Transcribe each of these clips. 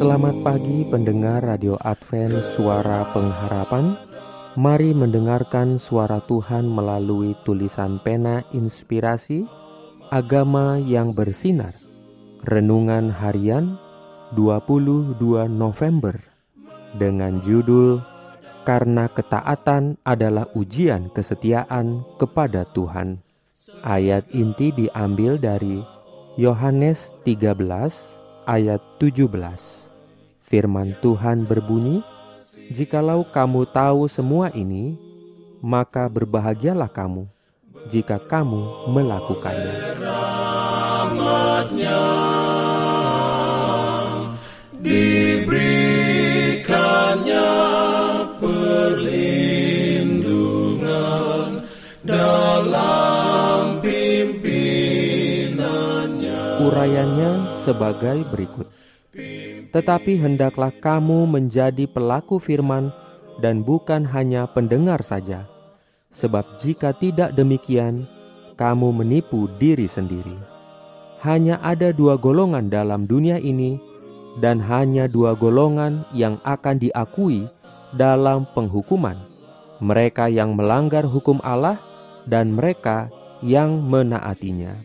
Selamat pagi pendengar Radio Advent Suara Pengharapan. Mari mendengarkan suara Tuhan melalui tulisan pena inspirasi Agama yang bersinar. Renungan harian 22 November Dengan judul Karena ketaatan adalah ujian kesetiaan kepada Tuhan. Ayat inti diambil dari Yohanes 13 ayat 17 Firman Tuhan berbunyi, "Jikalau kamu tahu semua ini, maka berbahagialah kamu jika kamu melakukannya." diberikannya perlindungan dalam pimpinannya Urayanya sebagai berikut. Tetapi hendaklah kamu menjadi pelaku firman dan bukan hanya pendengar saja. Sebab jika tidak demikian, kamu menipu diri sendiri. Hanya ada dua golongan dalam dunia ini, dan hanya dua golongan yang akan diakui dalam penghukuman: mereka yang melanggar hukum Allah dan mereka yang menaatinya.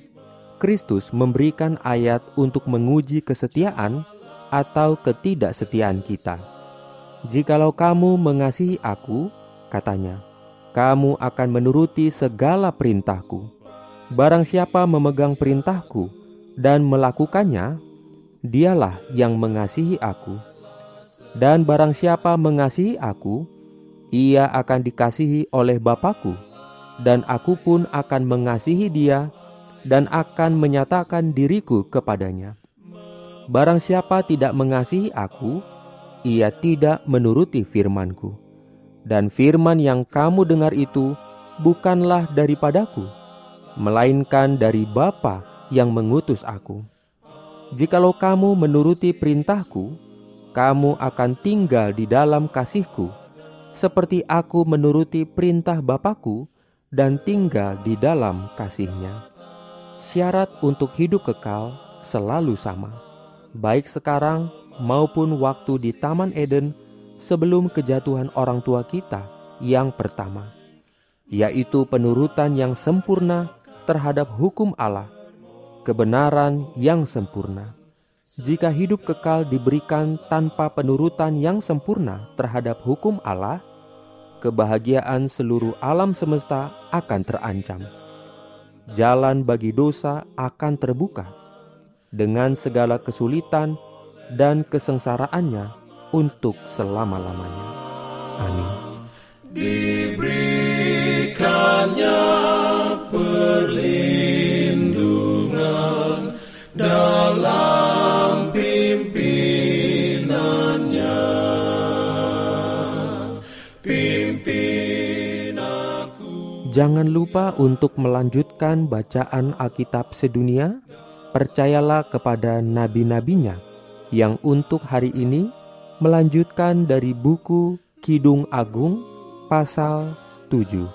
Kristus memberikan ayat untuk menguji kesetiaan atau ketidaksetiaan kita. Jikalau kamu mengasihi aku, katanya, kamu akan menuruti segala perintahku. Barang siapa memegang perintahku dan melakukannya, dialah yang mengasihi aku. Dan barang siapa mengasihi aku, ia akan dikasihi oleh Bapakku, dan aku pun akan mengasihi dia dan akan menyatakan diriku kepadanya. Barang siapa tidak mengasihi aku, ia tidak menuruti firmanku. Dan firman yang kamu dengar itu bukanlah daripadaku, melainkan dari Bapa yang mengutus aku. Jikalau kamu menuruti perintahku, kamu akan tinggal di dalam kasihku, seperti aku menuruti perintah Bapakku dan tinggal di dalam kasihnya. Syarat untuk hidup kekal selalu sama baik sekarang maupun waktu di Taman Eden sebelum kejatuhan orang tua kita yang pertama, yaitu penurutan yang sempurna terhadap hukum Allah, kebenaran yang sempurna. Jika hidup kekal diberikan tanpa penurutan yang sempurna terhadap hukum Allah, kebahagiaan seluruh alam semesta akan terancam. Jalan bagi dosa akan terbuka dengan segala kesulitan dan kesengsaraannya untuk selama-lamanya. Amin. diberikannya perlindungan dalam pimpinannya pimpin aku Jangan lupa untuk melanjutkan bacaan Alkitab sedunia percayalah kepada nabi-nabinya yang untuk hari ini melanjutkan dari buku Kidung Agung pasal 7.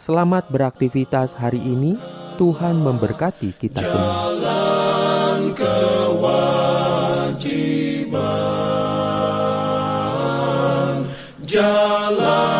Selamat beraktivitas hari ini. Tuhan memberkati kita semua. Jalan kewajiban, jalan.